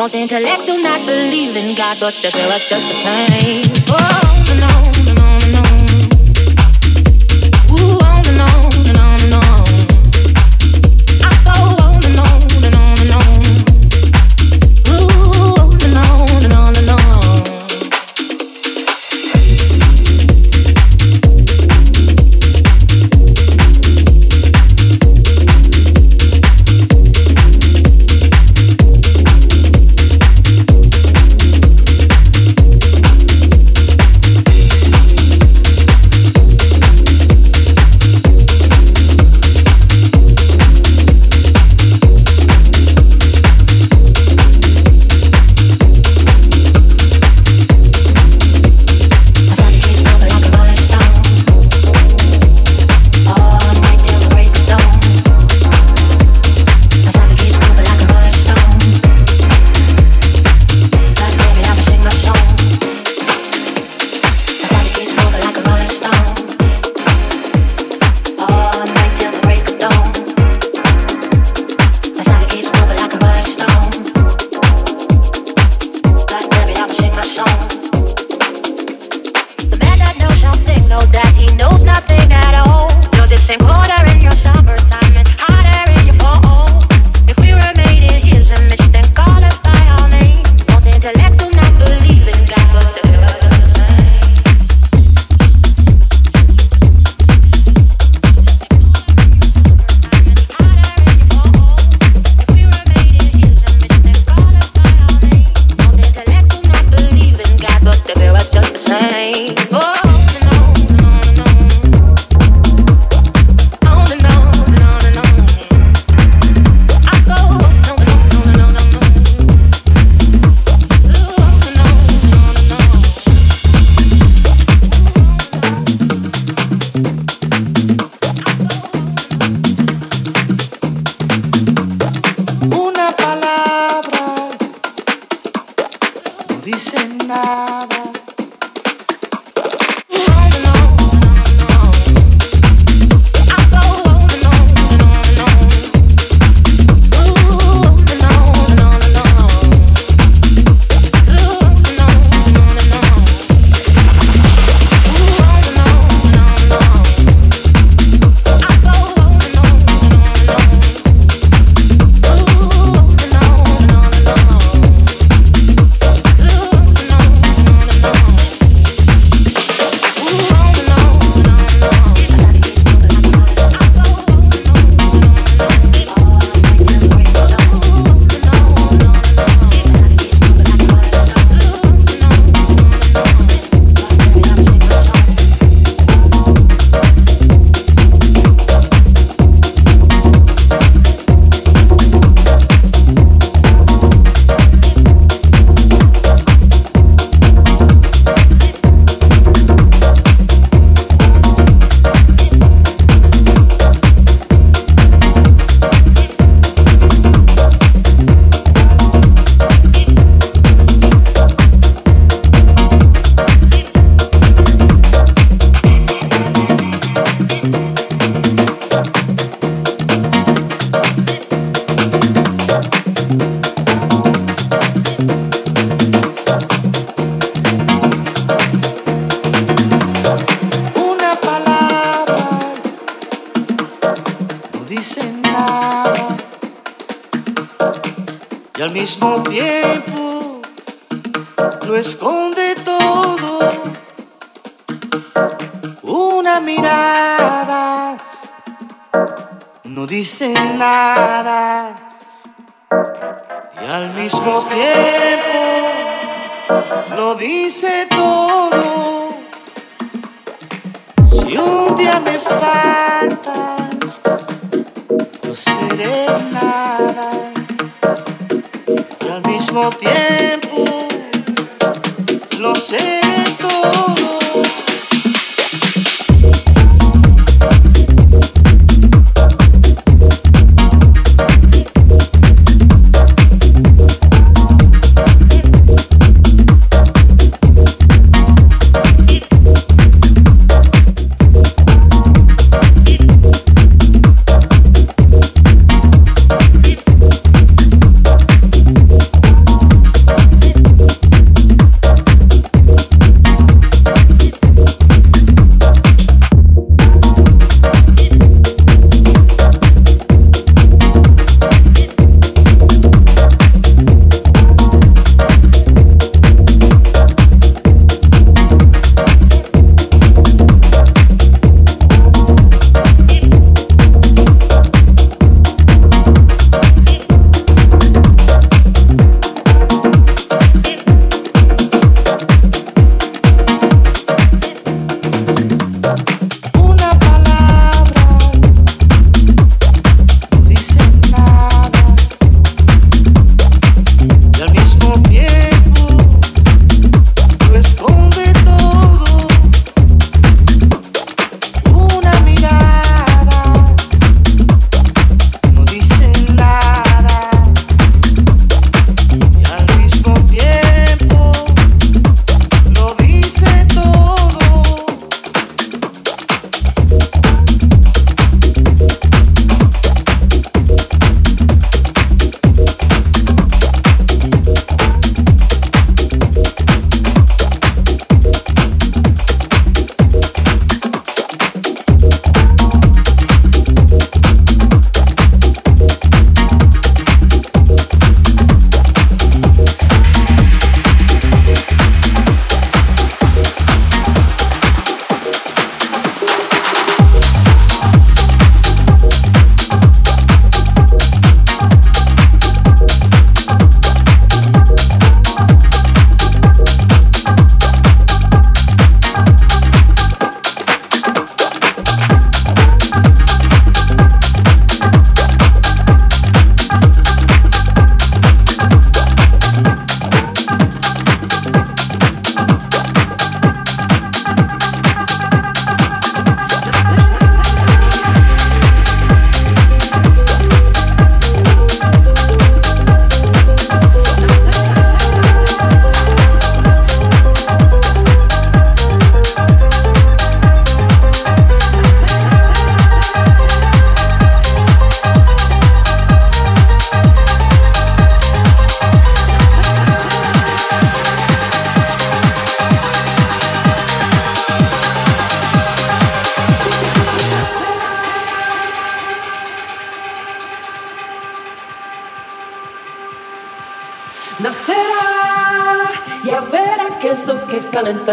Most intellects do not believe in God, but they feel us just the same. Oh. Al mismo tiempo lo esconde todo. Una mirada no dice nada y al mismo tiempo lo dice todo. Si un día me faltas, no seré nada mismo tiempo, lo sé.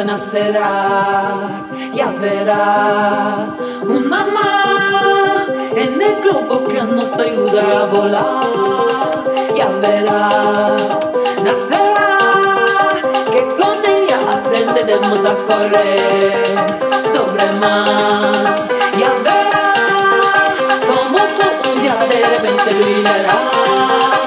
Nacerá, ya verá una más en el globo que nos ayuda a volar, ya verá, nacerá, que con ella aprenderemos a correr sobre mar, ya verá como tú un día de repente brillará.